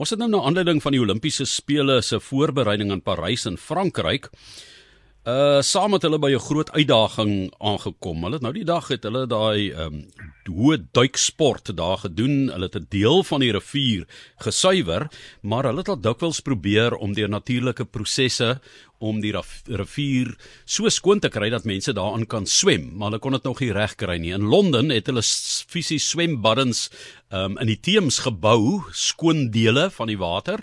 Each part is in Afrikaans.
Ons het nou na aanleiding van die Olimpiese spele se voorbereiding in Parys in Frankryk uh saam met hulle by 'n groot uitdaging aangekom. Hulle het nou die dag het hulle daai ehm um, hoë duiksport daar gedoen. Hulle het 'n deel van die rivier gesuiwer, maar hulle het al dikwels probeer om deur natuurlike prosesse om die rivier so skoon te kry dat mense daarin kan swem, maar hulle kon dit nog nie reg kry nie. In Londen het hulle fisies swembaddens um, in die Theems gebou, skoon dele van die water,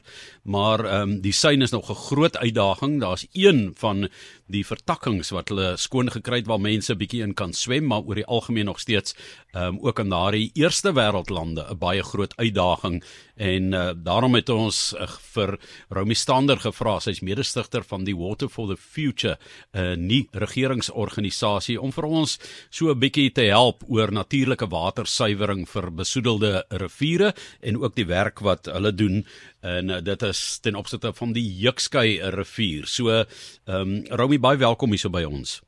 maar um, die sein is nog 'n groot uitdaging. Daar's een van die vertakkings wat hulle skoon gekry het waar mense bietjie in kan swem, maar oor die algemeen nog steeds um, ook in daardie eerste wêreldlande 'n baie groot uitdaging en uh, daarom het ons uh, vir Romy Stander gevra, sy's mede-stigter van die Water for the Future, 'n uh, nie regeringsorganisasie om vir ons so 'n bietjie te help oor natuurlike watersuiwering vir besoedelde riviere en ook die werk wat hulle doen en uh, dit is ten opsigte van die Jukskei rivier. So ehm um, Romy baie welkom hier so by ons.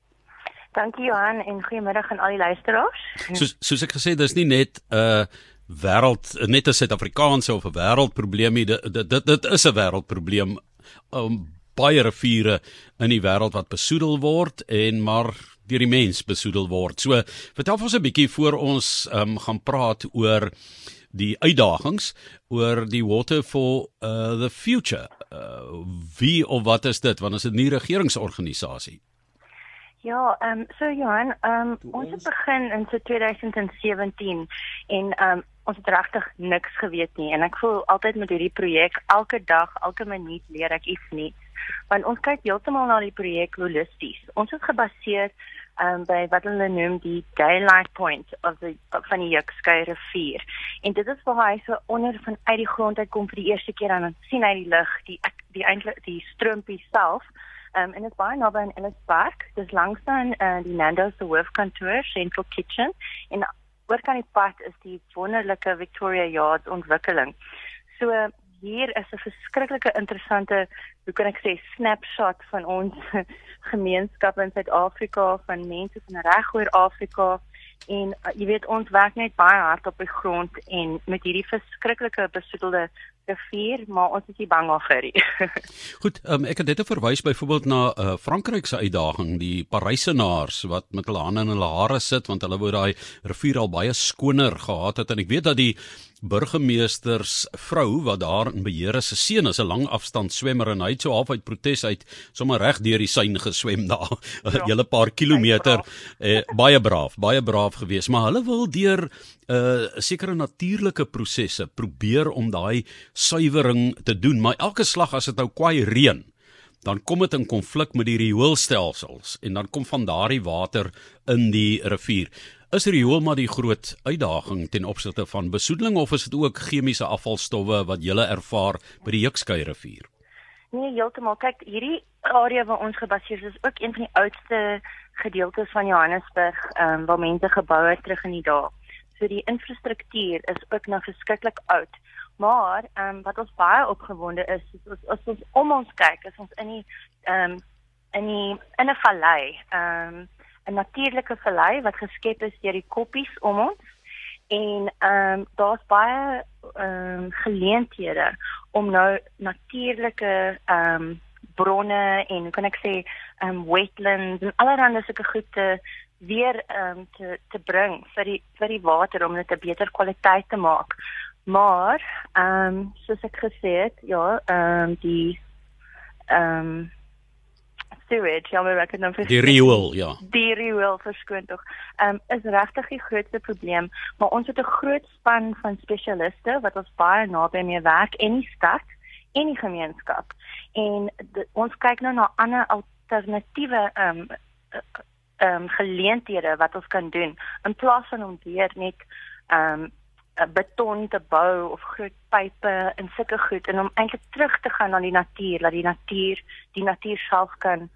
Dankie Johan en goeiemiddag aan al die luisteraars. Soos soos ek gesê, dis nie net 'n uh, wêreld net 'n Suid-Afrikaanse of 'n wêreldprobleem nie. Dit dit dit is 'n wêreldprobleem. Um, baie riviere in die wêreld wat besoedel word en maar deur die mens besoedel word. So, vertel ons 'n bietjie voor ons um, gaan praat oor die uitdagings oor die water for uh, the future. Uh, wie of wat is dit? Want is dit nie regeringsorganisasie? Ja, ehm um, so Johan, ehm um, ons het begin in so 2017 en ehm um, ons het regtig niks geweet nie en ek voel altyd met hierdie projek elke dag, elke minuut leer ek iets nuuts. Want ons kyk heeltemal na die projek holisties. Ons het gebaseer um, by wat hulle noem die daylight point of the van die Jukskei rivier. En dit is waar hy so onder van uit die grond uit kom vir die eerste keer en dan sien hy die lig, die die eintlik die stroompie self. Um, en dit is baie naby aan Ellis Park. Dis langs dan uh, die Nando's se hoofkantoor, Central Kitchen. En oor kan die pad is die wonderlike Victoria Yard ontwikkeling. So hier is 'n verskriklike interessante, hoe kan ek sê, snapshot van ons gemeenskap in Suid-Afrika, van mense van reg oor Afrika en uh, jy weet ons werk net baie hard op die grond en met hierdie verskriklike besoedelde rivier, maar ons is nie bang vir dit. Goed, um, ek het dit verwys byvoorbeeld na uh, Frankryk se uitdaging, die Parysenaars wat met hulle hande in hulle hare sit want hulle wou daai rivier al baie skoner gehad het en ek weet dat die burgemeesters vrou wat daar in beheer is, se seun is 'n lang afstand swemmer en hy het so half uit protes uit sommer reg deur die sein geswem daar. 'n ja, hele paar kilometer. Eh, baie braaf, baie braaf geweest, maar hulle wil deur 'n uh, eh, sekere natuurlike prosesse probeer om daai suiwering te doen, maar elke slag as dit nou kwai reën dan kom dit in konflik met die rioolstelsels en dan kom van daardie water in die rivier. Is riool maar die groot uitdaging ten opsigte van besoedeling of is dit ook chemiese afvalstowwe wat jy ervaar by die Jukskei rivier? Nee, heeltemal. Kyk, hierdie area waar ons gebaseer is, is ook een van die oudste gedeeltes van Johannesburg, ehm um, waar mense gebou het terug in die dae. So die infrastruktuur is ook nou verskriklik oud. Maar ehm um, wat ons baie opgewonde is, is ons as ons om ons kyk, is ons in die ehm um, in die in 'n vallei. Ehm um, 'n natuurlike vallei wat geskep is deur die koppies om ons en ehm um, daar's baie ehm um, geleenthede om nou natuurlike ehm um, bronne en hoe kan ek sê ehm um, wetlands en allerlei sulke goed te weer ehm um, te te bring vir die vir die water om dit 'n beter kwaliteit te maak. Maar ehm um, soos ek gesê het, ja, ehm um, die ehm um, sewage, ja, maar ek het nou vir die riool, ja. Die riool verskoon tog. Ehm um, is regtig die grootste probleem, maar ons het 'n groot span van spesialiste wat ons baie naby mee werk in die stad en die gemeenskap. En de, ons kyk nou na ander alternatiewe ehm um, ehm um, geleenthede wat ons kan doen in plaas van om weer net ehm um, beton te bou of groot pype en sulke goed en om eintlik terug te gaan na die natuur, dat die natuur die natuur self kan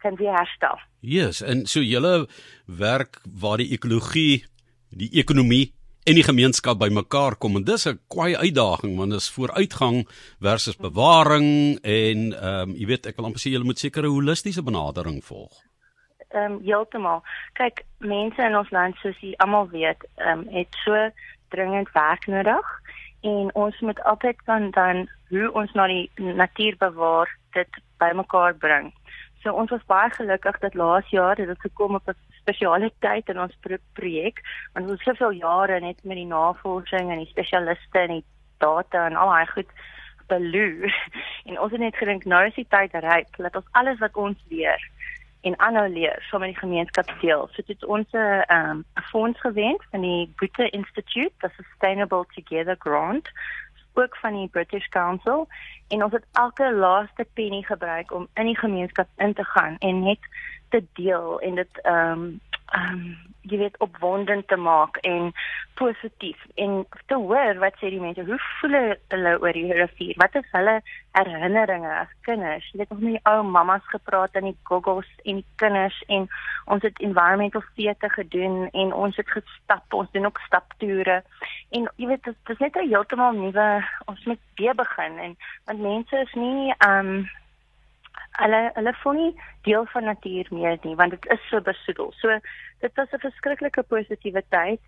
kan weer herstel. Yes, en so julle werk waar die ekologie, die ekonomie en die gemeenskap bymekaar kom en dis 'n kwai uitdaging want dit is vooruitgang versus bewaring en ehm um, jy weet ek wil amper sê julle moet seker 'n holistiese benadering volg. Ehm um, heeltemal. Kyk, mense in ons land soos jy almal weet, ehm um, het so dringend werk nodig en ons moet altyd kan dan hoe ons na die natuur bewaar dit bymekaar bring. So ons was baie gelukkig dat laas jaar het dit gekom op 'n spesiale tyd in ons pro projek want ons het soveel jare net met die navorsing en die spesialiste en die data en al daai goed beloe en ons het net gedink nou is die tyd reg dat ons alles wat ons leer en aanhou leer sommer die gemeenskap deel. So dit ons 'n um, 'n fonds gewend van die Goethe Institute, the Sustainable Together grant ook van die British Council en ons het elke laaste penny gebruik om in die gemeenskap in te gaan en net te deel en dit ehm um, ehm um, jy weet opwondend te maak en positief en te hoor wat sê die mense hoe voel hulle oor die rivier? Wat is hulle herinneringe as kinders? Jy weet ons met die ou mammas gepraat in die goggles en die kinders en ons het environmental theater gedoen en ons het gestap ons doen ook staptoere. En jy weet dit is net 'n heeltemal nuwe ons moet weer begin en want mense is nie ehm um, hulle hulle voel nie deel van natuur meer nie want dit is so besoedel. So dit was 'n verskriklike positiewe tyd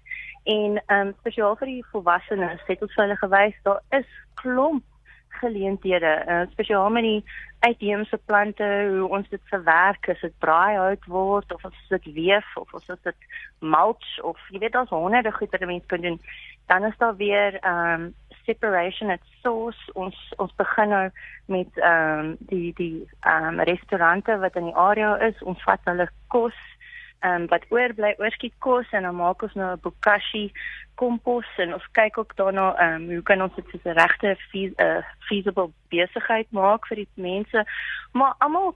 en ehm um, spesiaal vir die volwassenes het ons vir hulle gewys daar is klomp geleenthede uh, spesiaal met die uitheemse plante hoe ons dit verwerk as dit braaihout word of as dit weef of as dit mulch of jy weet daar's honderde goed wat mense kan doen dan is daar weer ehm um, separation at source ons ons begin nou met ehm um, die die ehm um, restaurante wat in die area is. Ons vat hulle kos ehm um, wat oorbly oorskiet kos en dan maak ons nou 'n bokashi kompos en ons kyk ook daarna ehm um, hoe kan ons dit so 'n regte uh, feasible besigheid maak vir die mense. Maar almal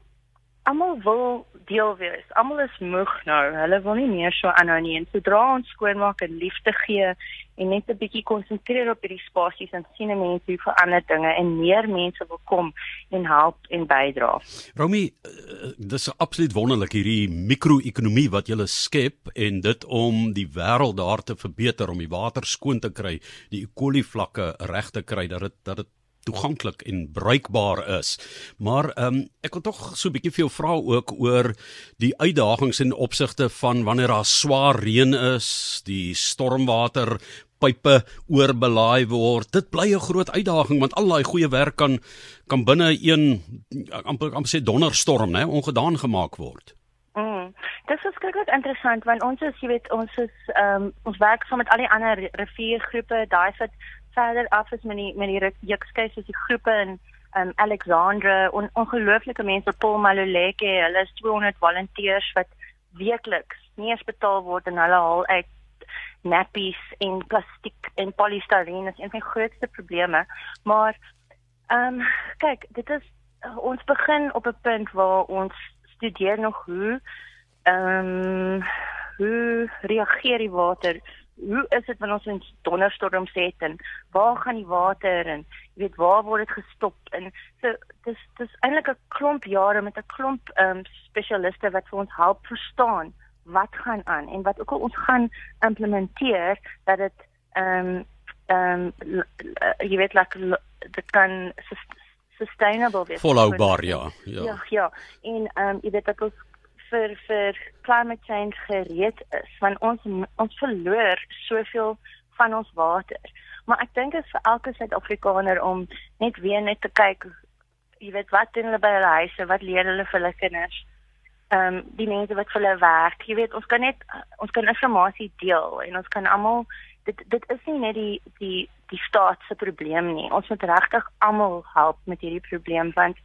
almal wil deel wees. Almal is moeg nou. Hulle wil nie meer so aanhou nie. En sodra ons skoonmaak en liefde gee en net 'n bietjie konsentreer op hierdie spasies en sien mense hoe verander dinge en meer mense wil kom en help en bydra. Romy, uh, dis absoluut wonderlik hierdie mikro-ekonomie wat jy skep en dit om die wêreld daar te verbeter om die water skoon te kry, die E. coli vlakke reg te kry dat dit dat dit toeganklik en bruikbaar is. Maar ehm um, ek wil tog so 'n bietjie vir jou vra ook oor die uitdagings in opsigte van wanneer daar swaar reën is, die stormwater pipe oorbelaai word. Dit bly 'n groot uitdaging want al daai goeie werk kan kan binne een amper amper sê donderstorm, né, ongedaan gemaak word. Mm. Dit is skrikkelik interessant want ons is, jy weet, ons is ehm um, ons werk saam met al die ander riviergroepe, daai wat verder af is met die met die jukskei soos die groepe in um, Alexandra en on, ongelooflike mense Paul Maluleke, hulle is 200 volonteërs wat weekliks nie eens betaal word en hulle haal uit nappies en plastiek en polystyreen is een van die grootste probleme. Maar ehm um, kyk, dit is ons begin op 'n punt waar ons studeer nog hoe ehm um, hoe reageer die water hoe is dit wanneer ons 'n donderstorm het en waar gaan die water en jy weet waar word dit gestop? En so dis dis eintlik 'n klomp jare met 'n klomp ehm um, spesialiste wat vir ons help verstaan wat gaan aan en wat ook al ons gaan implementeer dat dit ehm um, ehm um, jy weet like dit kan sustainable wees. Volhoubaar ja ja. Ja ja. En ehm um, jy weet dat ons vir vir climate change gereed is want ons ons verloor soveel van ons water. Maar ek dink dit is vir elke Suid-Afrikaner om net weer net te kyk jy weet wat doen hulle by hulle huise, wat leer hulle vir hulle kinders? Ehm um, die mense wat vir hulle werk, jy weet ons kan net ons kan inligting deel en ons kan almal dit dit is nie net die die die staat se probleem nie. Ons moet regtig almal help met hierdie probleem want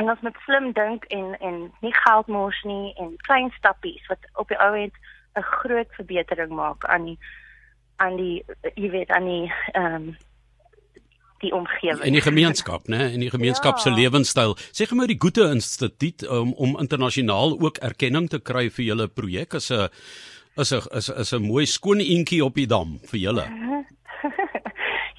en ons moet slim dink en en nie geld mors nie en klein stappies wat op die ou end 'n groot verbetering maak aan die aan die jy weet aan die ehm um, die omgewing in die gemeenskap nê in die gemeenskap ja. se lewenstyl. Sê gou maar die Goethe Instituut um, om internasionaal ook erkenning te kry vir julle projek as 'n is 'n is is 'n mooi skoon eentjie op die dam vir julle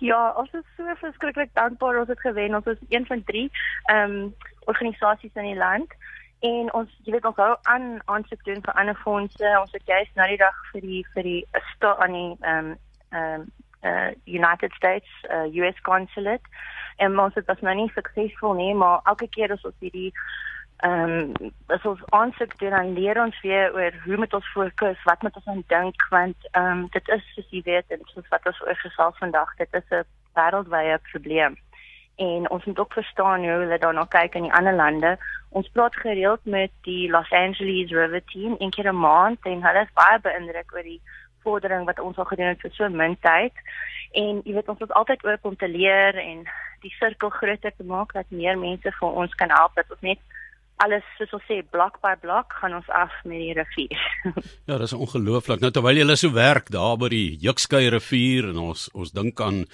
Ja, ons is so verskriklik dankbaar. Ons het gewen. Ons is een van 3 ehm um, organisasies in die land. En ons jy weet ons hou aan aansoek doen vir ander fondse. Ons het juist nou die dag vir die vir die sta aan die ehm um, ehm um, uh, United States uh, US consulate. En ons het dit nou nie suksesvol nie maar elke keer as ons hierdie ehm um, as ons aansoek doen dan leer ons weer oor hoe moet ons fokus wat moet ons aan dink want ehm um, dit is soos jy weet en soos wat ons oor gesels vandag dit is 'n wêreldwye probleem. En ons moet ook verstaan hoe hulle daarna kyk in die ander lande. Ons praat gereeld met die Los Angeles River team een keer 'n maand en hulle is baie beïndruk oor die vordering wat ons al gedoen het vir so min tyd. En jy weet ons is altyd oop om te leer en die sirkel groter te maak dat meer mense vir ons kan help dat ons net alles soos ons sê blok by blok gaan ons af met die rivier. ja, dis ongelooflik. Nou terwyl jy so werk daar by die Jukskei rivier en ons ons dink aan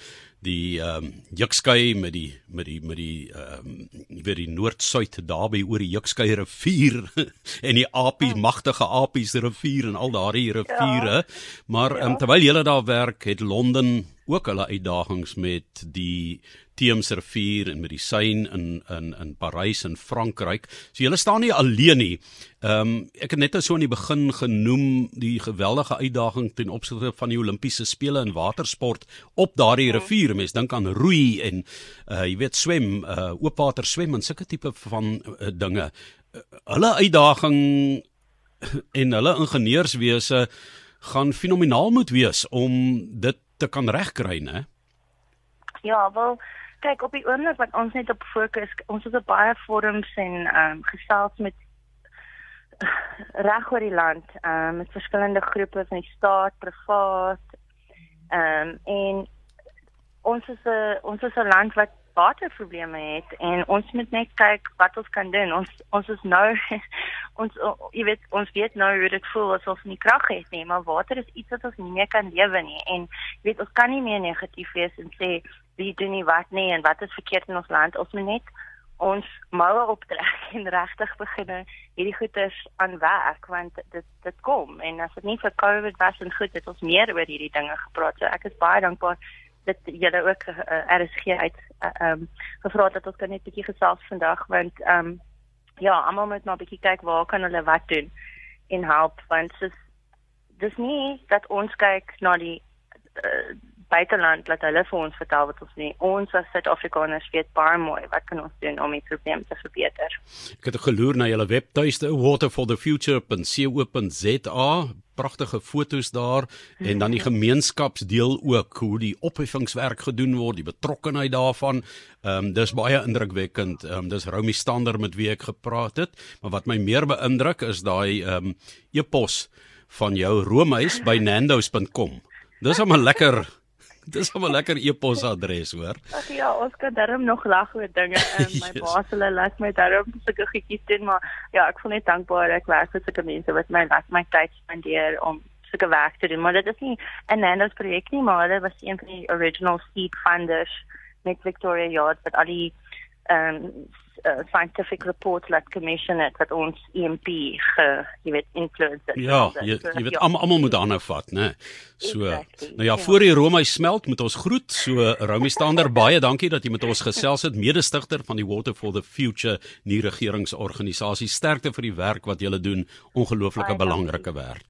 die ehm um, Jukskei met die met die met die ehm um, weer die noord-suid daarby oor die Jukskei rivier en die Apies oh. magtige Apies rivier en al daardie riviere. Ja. Maar ehm ja. um, terwyl jy daar werk, het Londen ook hulle uitdagings met die Theems rivier en met die Seine in in in Parys en Frankryk. So julle staan nie alleen nie. Ehm um, ek het net so aan die begin genoem die geweldige uitdaging ten opsigte van die Olimpiese spele in watersport op daardie rivier. Mens dink aan roei en uh jy weet swem, uh oopwater swem en sulke tipe van uh, dinge. Hulle uitdaging en hulle ingenieurswese gaan fenomenaal moet wees om dit te kan regkry, né? Ja, wel kyk op die oomblik wat ons net op fokus, ons het op baie forums en ehm um, gesels met reg oor die land, ehm um, met verskillende groepe van die staat, privaat. Ehm um, en ons is 'n ons is 'n land wat waterprobleme het en ons moet net kyk wat ons kan doen. Ons ons is nou ons jy weet ons weet nou hoe dit voel as ons nie krag het nie, maar water is iets wat ons nie meer kan lewe nie en jy weet ons kan nie meer negatief wees en sê wie doen nie wat nie en wat is verkeerd in ons land. Ons moet net ons moue optrek en regtig begin hierdie goeders aan werk want dit dit kom en as dit nie vir COVID was en goed het ons meer oor hierdie dinge gepraat. So ek is baie dankbaar dat julle ook uh, eh, RSG uit eh, ehm uh, um, gevra dat ons kan net 'n bietjie gesels vandag want ehm um, ja, almal moet maar 'n bietjie kyk waar kan hulle wat doen en help want dis dis nie dat ons kyk na die uh, buiteland dat hulle vir ons vertel wat ons nie ons as Suid-Afrikaners weet baie mooi wat kan ons doen om die probleem te verbeter. Ek het geloer na julle webtuiste waterforthefuture.co.za pragtige fotos daar en dan die gemeenskapsdeel ook hoe die opheffingswerk gedoen word, die betrokkenheid daarvan. Ehm um, dis baie indrukwekkend. Ehm um, dis Romy Stander met wie ek gepraat het, maar wat my meer beïndruk is daai ehm um, e-pos van jou roomhuis by nandos.com. Dis 'n lekker Dis 'n lekker e-posadres, hoor. Ag ja, ons kan darm nog lag oor dinge. Um, my yes. baas hulle laat my darm sulke goedjies doen, maar ja, ek voel net dankbaar ek werk vir sulke mense wat my laat my tyd spandeer om sulke werk te doen. Maar dit is nie 'n Nando's projek nie, maar dit was een van die original seed funders met Victoria Yard wat al die ehm um, uh, scientific reports laat commission het wat ons EMP ge jy weet influence het. Ja, jy, jy weet ja. almal almal moet daarna vat, né? So exactly, nou ja, ja, voor die Rome smelt moet ons groet. So Romy Stander, baie dankie dat jy met ons gesels het, mede-stigter van die Water for the Future nie regeringsorganisasie. Sterkte vir die werk wat julle doen, ongelooflike belangrike werk.